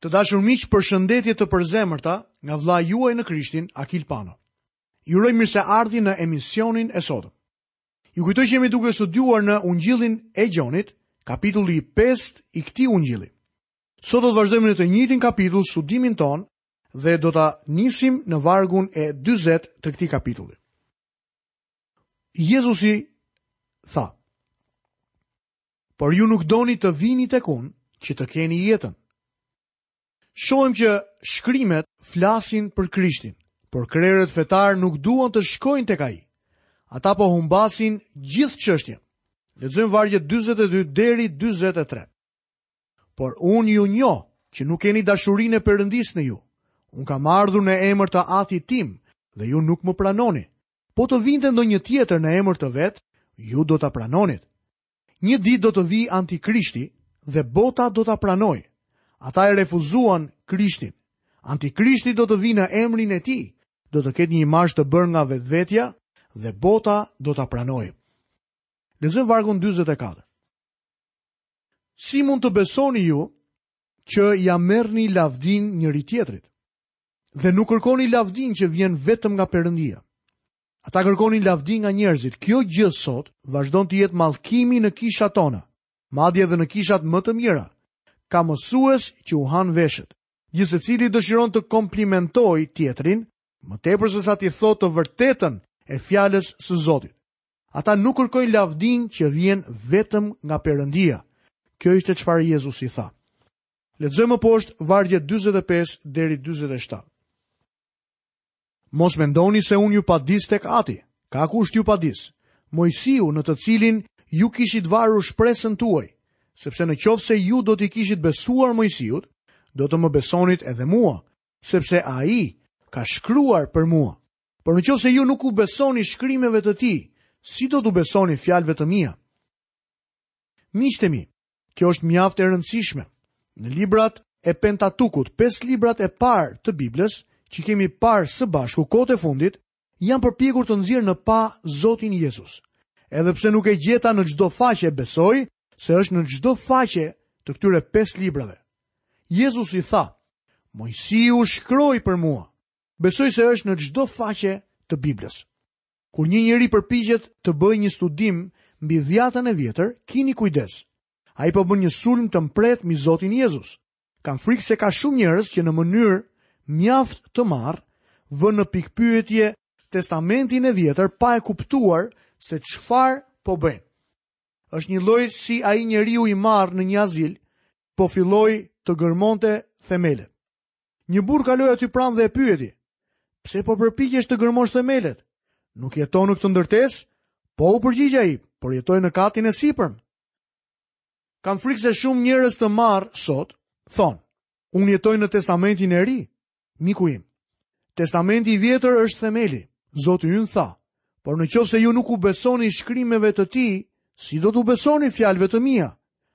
Të dashur miq, përshëndetje të përzemërta nga vëllai juaj në Krishtin, Akil Pano. Ju uroj mirëseardhje në emisionin e sotëm. Ju kujtoj që jemi duke studiuar në Ungjillin e Gjonit, kapitulli 5 i këtij ungjilli. Sot do të vazhdojmë në të njëjtin kapitull studimin tonë dhe do ta nisim në vargun e 40 të këtij kapitulli. Jezusi tha: Por ju nuk doni të vini tek unë që të keni jetën. Shohim që shkrimet flasin për Krishtin, por krerët fetarë nuk duan të shkojnë tek ai. Ata po humbasin gjithë çështjen. Lexojmë vargjet 42 deri 43. Por unë ju njoh që nuk keni dashurinë e Perëndisë në ju. Unë kam ardhur në emër të Atit tim dhe ju nuk më pranoni. Po të vinte ndonjë tjetër në emër të vet, ju do ta pranonit. Një ditë do të vijë antikrishti dhe bota do ta pranojë. Ata e refuzuan Krishtin. Antikrishti do të vijë në emrin e tij, do të ketë një imazh të bërë nga vetvetja dhe bota do ta pranojë. Lexojmë vargun 44. Si mund të besoni ju që ia merrni lavdinë njëri-tjetrit? Dhe nuk kërkoni lavdinë që vjen vetëm nga Perëndia. Ata kërkonin lavdinë nga njerëzit. Kjo gjë sot vazhdon të jetë mallkimi në kishat tona, madje edhe në kishat më të mira. Ka mësues që u hanë veshët. Gjithsecili dëshiron të komplimentojë tjetrin, më tepër sesa t'i thotë të vërtetën e fjalës së Zotit. Ata nuk kërkojnë lavdinë që vjen vetëm nga Perëndia. Kjo ishte çfarë Jezusi tha. Lexojmë më poshtë vargjet 45 deri 47. Mos mendoni se unë ju padis tek Ati, ka kush t'ju padisë, Moisiu në të cilin ju kishit varur shpresën tuaj, sepse në qoftë se ju do t'i kishit besuar Moisiut, do të më besonit edhe mua, sepse ai ka shkruar për mua. Por në qoftë se ju nuk u besoni shkrimeve të tij, si do t'u besoni fjalëve të mia? Miqtë e mi, Kjo është mjaft e rëndësishme. Në librat e Pentatukut, pesë librat e parë të Biblës, që kemi parë së bashku kohët e fundit, jam përpjekur të nxjerr në pah Zotin Jezus. Edhe pse nuk e gjeta në çdo faqe besoj se është në çdo faqe të këtyre pesë librave. Jezusi tha, Moisiu shkroi për mua. Besoj se është në çdo faqe të Biblës. Kur një njeri përpiqet të bëjë një studim mbi dhjatën e vjetër, kini kujdes. Ai po bën një sulm të mprehtë mbi Zotin Jezus. Kam frikë se ka shumë njerëz që në mënyrë mjaft të marrë vënë në pikëpyetje Testamentin e Vjetër pa e kuptuar se çfarë po bëjnë. Është një lloj si ai njeriu i marrë në një azil po filloi të gërmonte themelet. Një burrë kaloi aty pranë dhe e pyeti: "Pse po përpiqesh të gërmosh themelet? Nuk jeton në këtë ndërtesë?" Po u përgjigj ai, por jetoj në katin e sipërm. Kam frikë se shumë njerëz të marrë sot thonë, unë jetoj në testamentin e ri, miku im. Testamenti i vjetër është themeli. Zoti ynë tha, Por në qoftë se ju nuk u besoni shkrimeve të tij, si do të u besoni fjalëve të mia?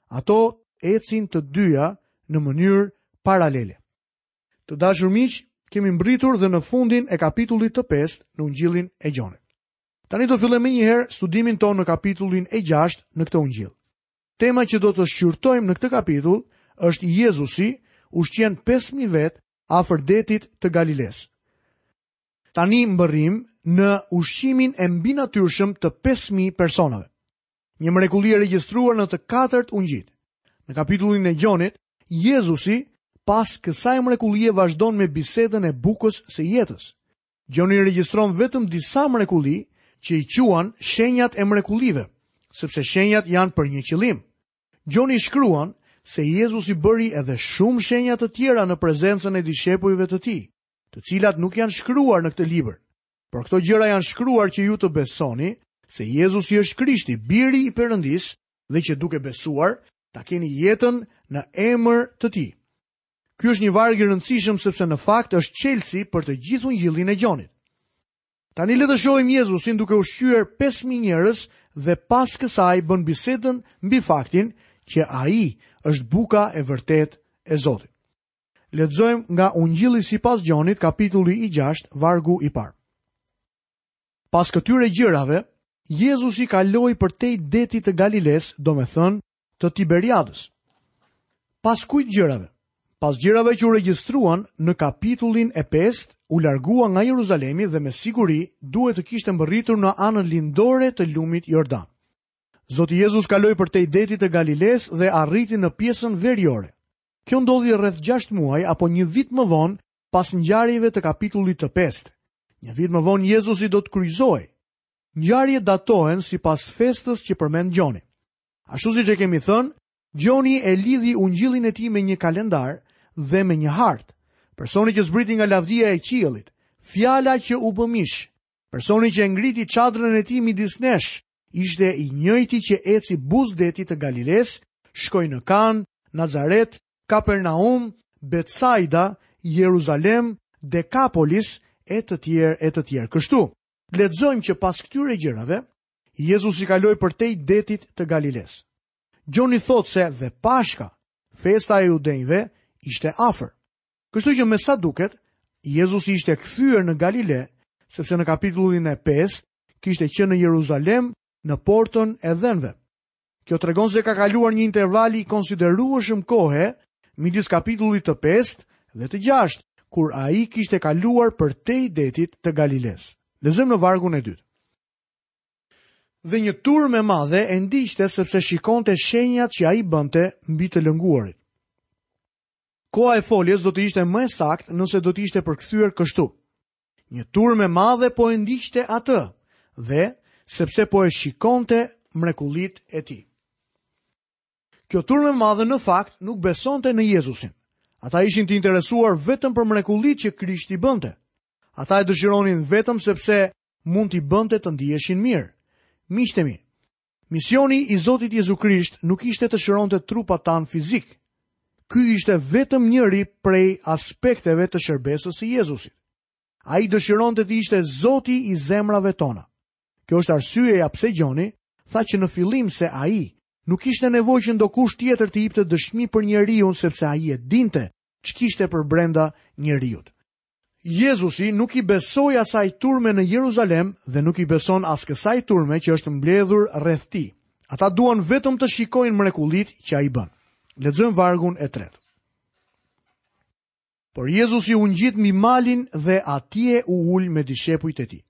Ato ecin të dyja në mënyrë paralele. Të dashur miq, kemi mbërritur dhe në fundin e kapitullit të 5 në Ungjillin e Gjonit. Tani do fillojmë menjëherë studimin tonë në kapitullin e 6 në këtë Ungjill. Tema që do të shqyrtojmë në këtë kapitull është Jezusi ushqen 5000 vetë afër detit të Galilesë. Tani mbërrijmë në ushqimin e mbinatyrshëm të pesë mijë personave. Një mrekulli e regjistruar në të katër Ungjijtë. Në kapitullin e Gjonit, Jezusi pas kësaj mrekullie vazhdon me bisedën e bukës së jetës. Gjoni regjistron vetëm disa mrekulli që i quan shenjat e mrekullive, sepse shenjat janë për një qëllim. Gjoni shkruan se Jezusi bëri edhe shumë shenja të tjera në prezencën e dishepujve të tij. të cilat nuk janë shkruar në këtë libër. Por këto gjëra janë shkruar që ju të besoni se Jezusi është Krishti, biri i Perëndisë, dhe që duke besuar ta keni jetën në emër të tij. Ky është një varg i rëndësishëm sepse në fakt është çelësi për të gjithë ungjillin e Gjonit. Tani le të shohim Jezusin duke ushqyer 5000 njerëz dhe pas kësaj bën bisedën mbi faktin që ai është buka e vërtetë e Zotit. Lexojmë nga Ungjilli sipas Gjonit, kapitulli i 6, vargu i parë. Pas këtyre gjërave, Jezusi kaloi përtej detit të Galilesë, domethënë, të Tiberiadës. Pas kujt gjërave? Pas gjërave që u regjistruan në kapitullin e 5, u largua nga Jeruzalemi dhe me siguri duhet të kishte mbërritur në anën lindore të lumit Jordan. Zoti Jezus kaloi përtej detit të Galilesë dhe arriti në pjesën veriore. Kjo ndodhi rreth gjashtë muaj apo një vit më vonë pas ngjarjeve të kapitullit të pestë. Një vit më vonë Jezusi do të kryqëzohej. Ngjarjet datohen sipas festës që përmend Gjoni. Ashtu siç e kemi thënë, Gjoni e lidhi ungjillin e tij me një kalendar dhe me një hartë. Personi që zbriti nga lavdia e qiellit, fjala që u bë mish, Personi që e ngriti çadrën e tij midis nesh ishte i njëjti që eci buzë detit të Galilesë, shkoi në Kanë, Nazaret, Kapernaum, Betsaida, Jeruzalem, Dekapolis e të tjerë e të tjerë. Kështu, lexojmë që pas këtyre gjërave, Jezusi kaloi përtej detit të Galilesë. Gjoni thotë se dhe Pashka, festa e judenjve, ishte afër. Kështu që me sa duket, Jezusi ishte kthyer në Galile, sepse në kapitullin e 5 kishte qenë në Jeruzalem në portën e dhenve. Kjo tregon se ka kaluar një interval i konsiderueshëm kohe midis kapitullit të 5 dhe të 6, kur ai kishte kaluar përtej detit të Galilesë. Lexojmë në vargun e dytë. Dhe një turmë e madhe e ndiqte sepse shikonte shenjat që ai bënte mbi të lënguarit. Koha e foljes do të ishte më e saktë nëse do të ishte përkthyer kështu. Një turmë e madhe po e ndiqte atë dhe sepse po e shikonte mrekullitë e tij. Kjo turmë e madhe në fakt nuk besonte në Jezusin. Ata ishin të interesuar vetëm për mrekullitë që Krishti bënte. Ata e dëshironin vetëm sepse mund t'i bënte të ndiheshin mirë. Miqtë e mi, Misioni i Zotit Jezu Krisht nuk ishte të shëronte trupat tanë fizikë. Ky ishte vetëm njëri prej aspekteve të shërbesës së Jezusit. Ai dëshironte të ishte Zoti i zemrave tona. Kjo është arsyeja pse Gjoni tha që në fillim se ai nuk kishte nevojë që ndokush tjetër të jepte dëshmi për njeriun sepse ai e dinte ç'kishte përbrenda njeriut. Jezusi nuk i besoi asaj turme në Jeruzalem dhe nuk i beson as kësaj turme që është mbledhur rreth tij. Ata duan vetëm të shikojnë mrekullitë që ai bën. Lexojmë vargun e tretë. Por Jezusi u ngjit mbi malin dhe atje u ul me dishepujt e tij.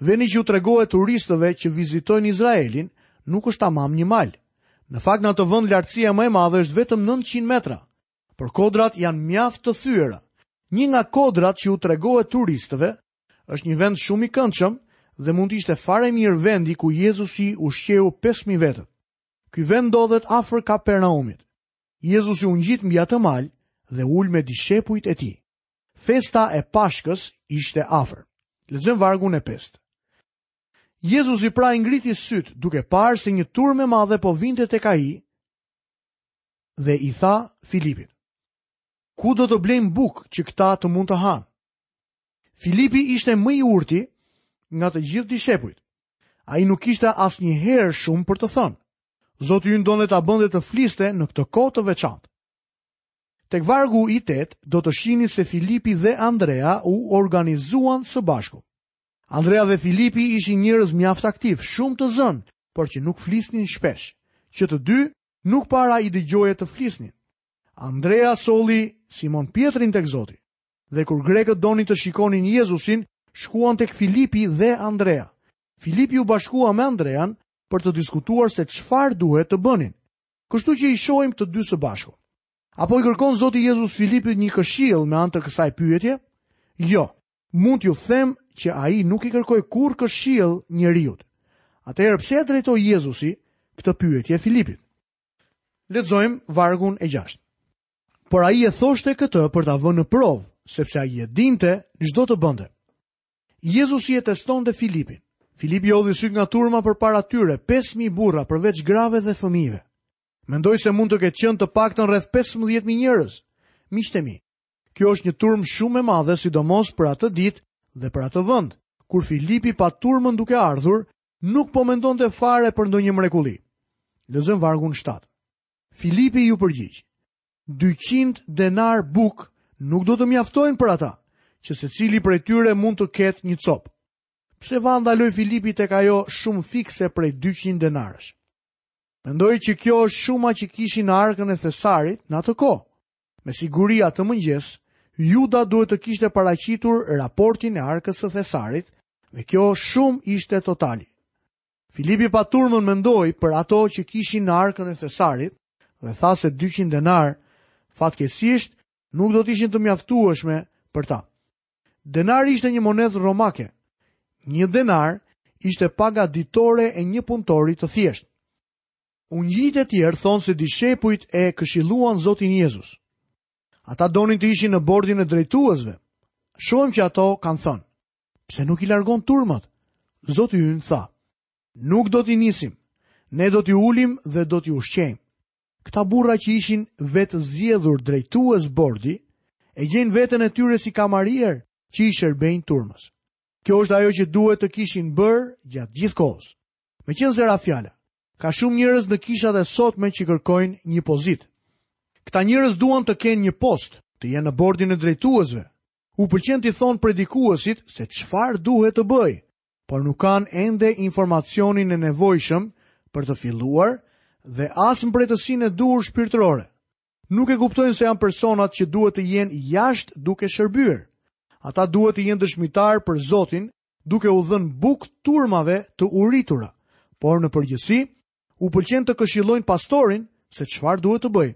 Vendi që u tregohet turistëve që vizitojnë Izraelin nuk është tamam një mal. Në fakt në atë vend lartësia më e madhe është vetëm 900 metra. por kodrat janë mjaft të thyera. Një nga kodrat që u tregohet turistëve është një vend shumë i këndshëm dhe mund të ishte fare mirë vendi ku Jezusi ushqeu 5000 vetët. Ky vend ndodhet afër Kapernaumit. Jezusi u ngjit mbi atë mal dhe u ul me dishepujt e tij. Festa e Pashkës ishte afër. Lexojmë vargun e 5. Jezusi pra i ngriti sytë duke parë se një turmë e madhe po vinte tek ai dhe i tha Filipit, ku do të blejmë bukë që këta të mund të hanë? Filipi ishte më i urti nga të gjithë dishepujt. Ai nuk ishte asnjëherë shumë për të thënë. Zoti ynë donte ta bënte të fliste në këtë kohë të veçantë. Tek vargu i tetë do të shihni se Filipi dhe Andrea u organizuan së bashku. Andrea dhe Filipi ishin njerëz mjaft aktivë, shumë të zënë, por që nuk flisnin shpesh, që të dy Nuk para i dëgjoje të flisnin. Andrea solli Simon Pjetrin tek Zoti. Dhe kur grekët donin të shikonin Jezusin, shkuan tek Filipi dhe Andrea. Filipi u bashkua me Andrean për të diskutuar se çfarë duhet të bënin. Kështu që i shohim të dy së bashku. A po i kërkon Zoti Jezus Filipit një këshillë me anë të kësaj pyetje? Jo. Mund t'ju them që ai nuk i kërkoi kurrë këshillë njeriut. Atëherë pse ia drejtoi Jezusi këtë pyetje Filipit? Lexojmë vargun e 6. Por ai e thoshte këtë për ta vënë në provë, sepse ai e dinte ç'do të bënte. Jezusi e testonte Filipin. Filipi hodhi sytë nga turma përpara tyre, 5000 burra përveç grave dhe fëmijëve. Mendoj se mund të ketë qenë të paktën rreth 15000 njerëz. Miqtë e mi, Kjo është një turmë shumë e madhe, sidomos për atë ditë dhe për atë vend. Kur Filipi pa turmën duke ardhur, nuk po mendonte fare për ndonjë mrekulli. Lexojmë vargun 7. Filipi iu përgjigj: 200 denarë bukë nuk do të mjaftojnë për ata, që secili prej tyre mund të ketë një copë. Pse vallë ndaloi Filipi tek ajo shumë fikse prej 200 denarësh? Mendoj që kjo është shuma që kishin në arkën e thesarit në atë kohë. Me siguri atë mëngjes, Juda duhet të kishte paraqitur raportin e arkës së thesarit dhe kjo shumë ishte totali. Filipi pa turmën mendoi për ato që kishin në arkën e thesarit dhe tha se 200 denarë fatkeqësisht nuk do të ishin të mjaftueshme për ta. Denari ishte një monedhë romake. Një denar ishte paga ditore e një punëtori të thjeshtë. Ungjijtë e tjerë thonë se dishepujt e këshilluan Zotin Jezus. Ata donin të ishin në bordin e drejtuesve. Shohim që ata kanë thënë, pse nuk i largon turmat? Zoti ynë tha, nuk do t'i nisim, ne do t'i ulim dhe do t'i ushqejmë. Këta burra që ishin vetëzgjedhur drejtues bordi, e gjejnë veten e tyre si kamarierë që i shërbejnë turmës. Kjo është ajo që duhet të kishin bërë gjatë gjithë kohës. Meqenëse ra fjala, ka shumë njerëz në kishat e sotme që kërkojnë një pozitë. Këta njerëz duan të kenë një post, të jenë në bordin e drejtuesve. U pëlqen t'i thonë predikuesit se çfarë duhet të bëjë, por nuk kanë ende informacionin e nevojshëm për të filluar dhe as mprehtësinë e duhur shpirtërore. Nuk e kuptojnë se janë personat që duhet të jenë jashtë duke shërbyer. Ata duhet të jenë dëshmitarë për Zotin duke u dhënë bukë turmave të uritura, por në përgjithësi, u pëlqen të këshillojnë pastorin se çfarë duhet të bëjë.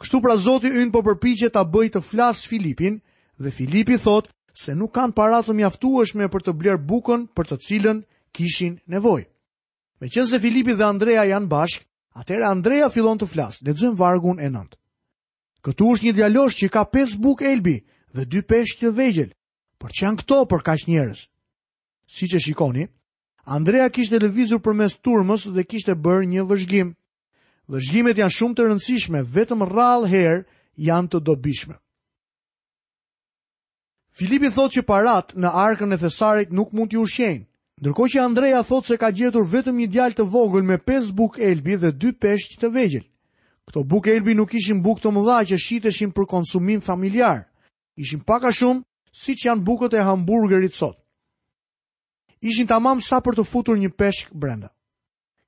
Kështu pra Zoti ynë po përpiqet ta bëjë të flasë Filipin dhe Filipi thotë se nuk kanë para të mjaftueshme për të blerë bukën për të cilën kishin nevojë. Meqenëse Filipi dhe Andrea janë bashkë, atëherë Andrea fillon të flasë. Lexojmë vargun e 9. Këtu është një djalosh që ka pesë bukë elbi dhe dy peshq të vegjël, Por ç'janë këto për kaq njerëz? Siç e shikoni, Andrea kishte lëvizur përmes turmës dhe kishte bërë një vëzhgim. Vëzhgimet janë shumë të rëndësishme, vetëm rrallëherë janë të dobishme. Filipi thotë që paratë në arkën e thesarit nuk mund t'i ushqejnë. Ndërkohë që Andrea thotë se ka gjetur vetëm një djalë të vogël me 5 bukë elbi dhe 2 peshq të vegjël. Këto bukë elbi nuk ishin bukë të mëdha që shiteshin për konsumim familjar. ishin pak a shumë siç janë bukët e hamburgerit sot. Ishin tamam sa për të futur një peshk brenda.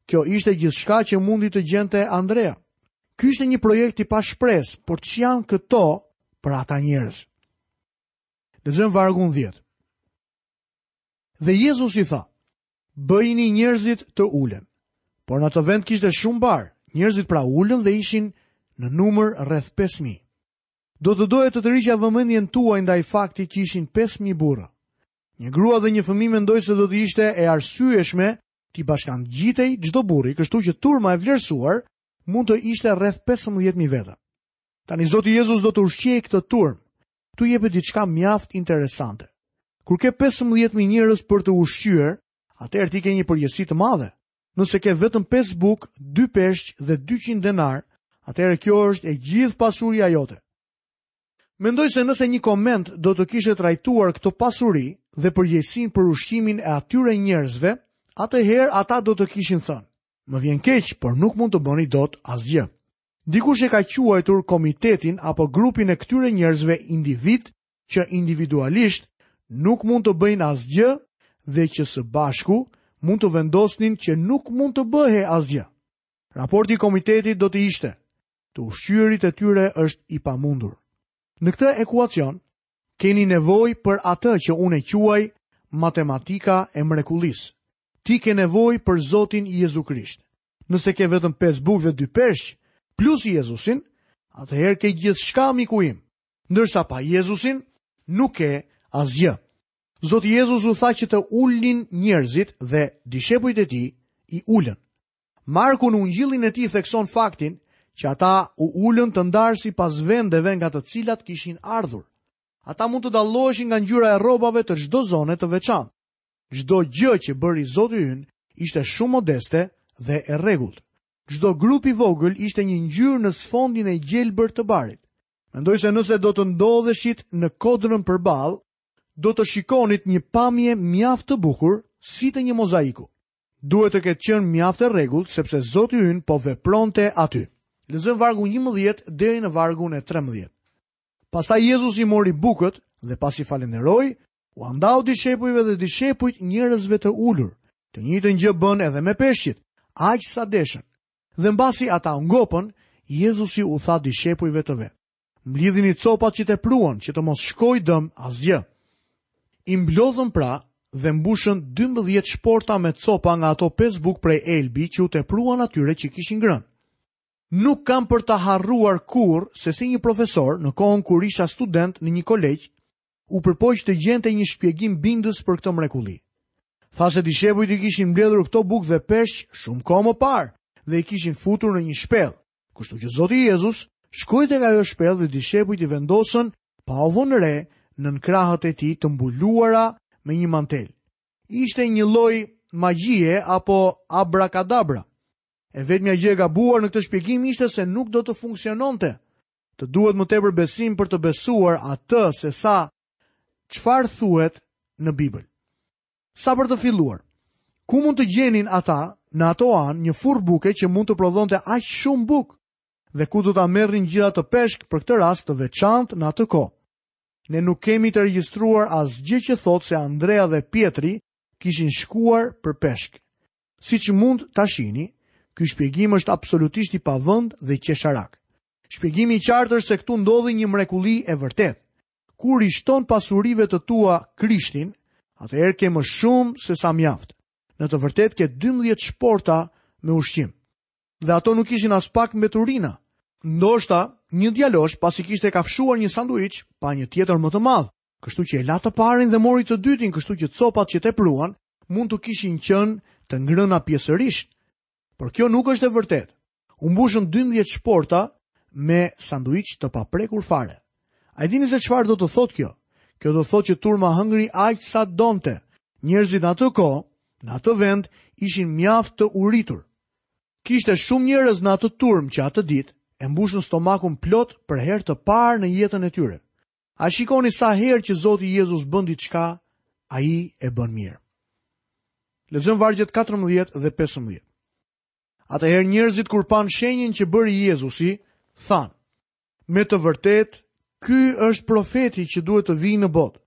Kjo ishte gjithçka që mundi të gjente Andrea. Ky ishte një projekt i pashpresë, por ç'janë këto për ata njerëz? Lexojmë vargun 10. Dhe Jezusi tha, bëjini njerëzit të ulen. Por në atë vend kishte shumë bar, njerëzit pra u ulën dhe ishin në numër rreth 5.000. Do të doja të tërhiqja vëmendjen tuaj ndaj faktit që ishin 5000 burra. Një grua dhe një fëmijë mendoj se do të ishte e arsyeshme t'i bashkëngjitej çdo burri, kështu që turma e vlerësuar mund të ishte rreth 15000 veta. Tani Zoti Jezus do të ushqejë këtë turmë. Këtu jepet diçka mjaft interesante. Kur ke 15000 njerëz për të ushqyer, atëherë ti ke një përgjegjësi të madhe. Nëse ke vetëm 5 bukë, 2 peshq dhe 200 denarë, atëherë kjo është e gjithë pasuria jote. Mendoj se nëse një komitet do të kishte trajtuar këto pasuri dhe përgjegjësinë për ushqimin e atyre njerëzve, atëherë ata do të kishin thënë: "Më vjen keq, por nuk mund të bëni dot asgjë." Dikush e ka quajtur komitetin apo grupin e këtyre njerëzve individë që individualisht nuk mund të bëjnë asgjë dhe që së bashku mund të vendosnin që nuk mund të bëhej asgjë. Raporti i komitetit do të ishte, të ushqyerit e tyre është i pamundur. Në këtë ekuacion, keni nevojë për atë që unë e quaj matematika e mrekullisë. Ti ke nevojë për Zotin Jezu Krisht. Nëse ke vetëm 5 bukë dhe 2 peshq, plus Jezusin, atëherë ke gjithçka miku im. Ndërsa pa Jezusin nuk ke asgjë. Zoti Jezus u tha që të ulnin njerëzit dhe dishepujt e tij i ulën. Marku në ungjillin e tij thekson faktin që ata u ulën të ndarë sipas vendeve nga të cilat kishin ardhur. Ata mund të dalloheshin nga ngjyra e rrobave të çdo zone të veçantë. Çdo gjë që bëri Zoti ynë ishte shumë modeste dhe e rregullt. Çdo grup i vogël ishte një ngjyrë në sfondin e gjelbër të barit. Mendoj se nëse do të ndodheshit në kodrën përballë, do të shikonit një pamje mjaft të bukur si të një mozaiku. Duhet të ketë qenë mjaft e rregullt sepse Zoti ynë po vepronte aty. Lexojmë vargun 11 deri në vargun e 13. Pastaj Jezusi mori bukët dhe pasi falenderoi, ua ndau dishepujve dhe dishepujt njerëzve të ulur. Të njëjtën gjë bënë edhe me peshqit, aq sa deshën. Dhe mbasi ata u ngopën, Jezusi u tha dishepujve të vet, Mblidhini copat që tepruan, që të mos shkojë dëm asgjë. I mblodhën pra dhe mbushën 12 shporta me copa nga ato 5 bukë prej elbi që u tepruan atyre që kishin ngrënë. Nuk kam për ta harruar kurrë se si një profesor në kohën kur isha student në një kolegj, u përpoq të gjente një shpjegim bindës për këtë mrekulli. Tha se dishepujt i kishin mbledhur këto bukë dhe peshq shumë kohë më parë dhe i kishin futur në një shpellë. Kështu që Zoti Jezus shkoi tek ajo shpellë dhe dishepujt i vendosën pa u vënë re nën krahët e tij të mbuluara me një mantel. Ishte një lloj magjie apo abrakadabra. E vetmja gjë e gabuar në këtë shpjegim ishte se nuk do të funksiononte. Të duhet më tepër besim për të besuar atë sesa çfarë thuhet në Bibël. Sa për të filluar, ku mund të gjenin ata në ato anë një furrë buke që mund të prodhonte aq shumë bukë dhe ku do ta merrnin gjithë atë peshk për këtë rast të veçantë në atë kohë. Ne nuk kemi të regjistruar asgjë që thotë se Andrea dhe Pjetri kishin shkuar për peshk. Siç mund ta shihni, ky shpjegim është absolutisht i pavend dhe qesharak. Shpjegimi i qartë është se këtu ndodhi një mrekulli e vërtetë. Kur i shton pasurive të tua Krishtin, atëherë ke më shumë sesa mjaft. Në të vërtetë ke 12 shporta me ushqim. Dhe ato nuk ishin aspak mbeturina. Ndoshta, një djalosh pasi kishte kafshuar një sanduiç, pa një tjetër më të madh, Kështu që e la të parin dhe mori të dytin, kështu që copat që tepruan mund të kishin qenë të ngrëna pjesërisht. Por kjo nuk është e vërtetë. U mbushën 12 shporta me sanduiç të paprekur fare. A e dini se çfarë do të thotë kjo? Kjo do të thotë që turma hëngri aq sa donte. Njerëzit në atë kohë, në atë vend, ishin mjaft të uritur. Kishte shumë njerëz në atë turmë që atë ditë e mbushën stomakun plot për herë të parë në jetën e tyre. A shikoni sa herë që Zoti Jezus bën diçka, ai e bën mirë. Lexojmë vargjet 14 dhe 15. Atëherë njerëzit kur panë shenjën që bëri Jezusi, thanë: Me të vërtetë, ky është profeti që duhet të vijë në botë.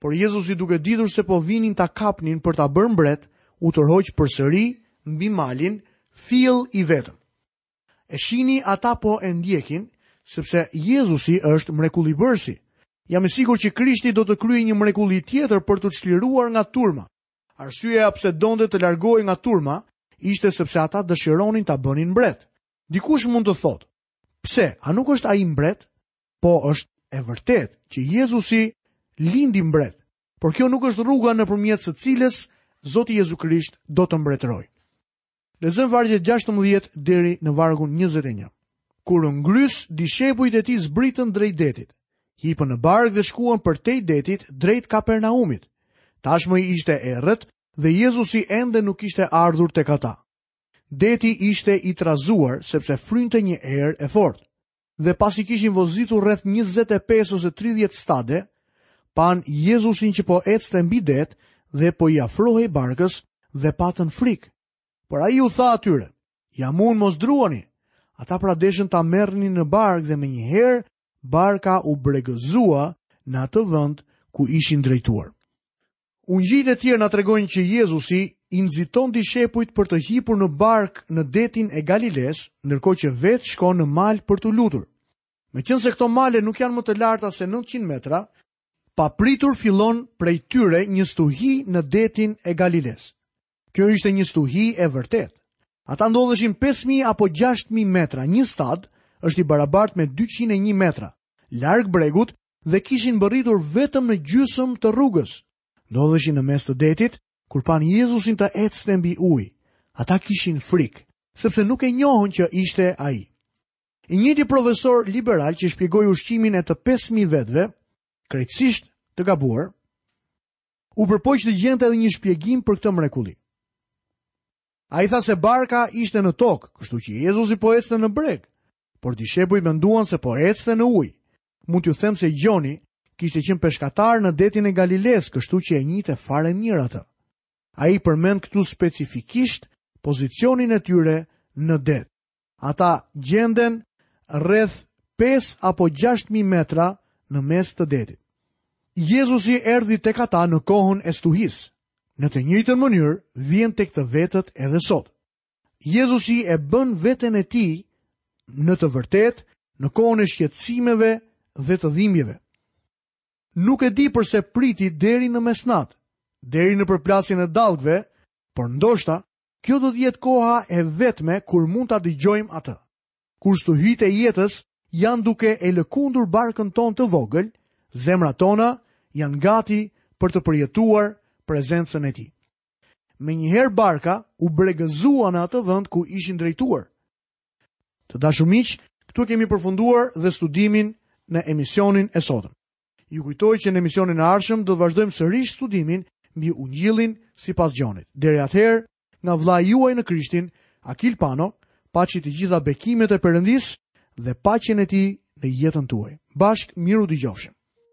Por Jezusi duke ditur se po vinin ta kapnin për ta bërë mbret, u tërhoq përsëri mbi malin, fill i vetëm. E shihni ata po e ndjekin, sepse Jezusi është mrekullibërësi. Jam i sigurt që Krishti do të kryejë një mrekulli tjetër për t'u çliruar nga turma. Arsyeja pse donte të largohej nga turma ishte sepse ata dëshironin ta bënin mbret. Dikush mund të thotë, pse, a nuk është ai mbret? Po është e vërtetë që Jezusi lindi mbret, por kjo nuk është rruga nëpërmjet së cilës Zoti Jezu Krisht do të mbretërojë. Lexojmë vargjet gjashtëmbëdhjetë deri në vargun njëzet e një. Kur u ngrys, dishepujt e tij zbritën drejt detit. Hipën në barkë dhe shkuan përtej detit drejt Kapernaumit. Tashmë ishte errët dhe Jezusi ende nuk kishte ardhur tek ata. Deti ishte i trazuar sepse frynte një erë e fortë. dhe pasi kishin vozitur rreth 25 ose 30 stade, panë Jezusin që po ecte mbi det dhe po i afrohej barkës dhe patën frikë. Por ai u tha atyre, jam unë, mos druani, ata pra deshën ta merrnin në barkë dhe menjëherë barka u bregëzua në atë vend ku ishin drejtuar. Ungjijtë e tjerë na tregojnë që Jezusi i nxiton dishepujt për të hipur në barkë në detin e Galilesë, ndërkohë që vetë shkon në mal për t'u lutur. Meqenëse këto male nuk janë më të larta se nëntëqind metra, papritur fillon prej tyre një stuhi në detin e Galilesë. Kjo ishte një stuhi e vërtetë. Ata ndodheshin 5000 apo 6000 metra, një stad është i barabartë me 201 metra, larg bregut dhe kishin mbërritur vetëm në gjysmë të rrugës. Ndodheshin në mes të detit, kur panë Jezusin të ecte mbi ujë. Ata kishin frikë, sepse nuk e njohën që ishte ai. I njëjti profesor liberal që shpjegoi ushqimin e të 5.000 vetëve, krejtësisht të gabuar, u përpoq të gjente edhe një shpjegim për këtë mrekulli. Ai tha se barka ishte në tokë, kështu që Jezusi po ecte në breg. por dishepujt menduan se po ecte në ujë. Mund t'ju them se Gjoni kishte qenë peshkatar në detin e Galilesë, kështu që e njihte fare mirë atë. Ai përmend këtu specifikisht pozicionin e tyre në det. Ata gjenden rreth 5 apo 6.000 metra në mes të detit. Jezusi erdi tek ata në kohën e stuhisë. Në të njëjtën mënyrë, vjen tek të vetët edhe sot. Jezusi e bën veten e tij më të vërtetë në kohën e shqetësimeve dhe të dhimbjeve. Nuk e di përse priti deri në mesnatë, deri në përplasjen e dallgëve, por ndoshta kjo do të jetë koha e vetme kur mund ta dëgjojmë atë. Kur stuhitë e jetës janë duke e lëkundur barkën tonë të vogël, zemrat tona janë gati për të përjetuar prezencën e tij. Menjëherë barka u bregëzua në atë vend ku ishin drejtuar. Të dashur miq, këtu kemi përfunduar dhe studimin në emisionin e sotëm. Ju kujtoj që në emisionin e ardhshëm do të vazhdojmë sërish studimin mbi Ungjillin sipas Gjonit. Deri atëherë, nga vëllai juaj në Krishtin, Akil Pano, paçi të gjitha bekimet e Perëndisë dhe paqen e tij në jetën tuaj. Bashkë mirë u dëgjofshim.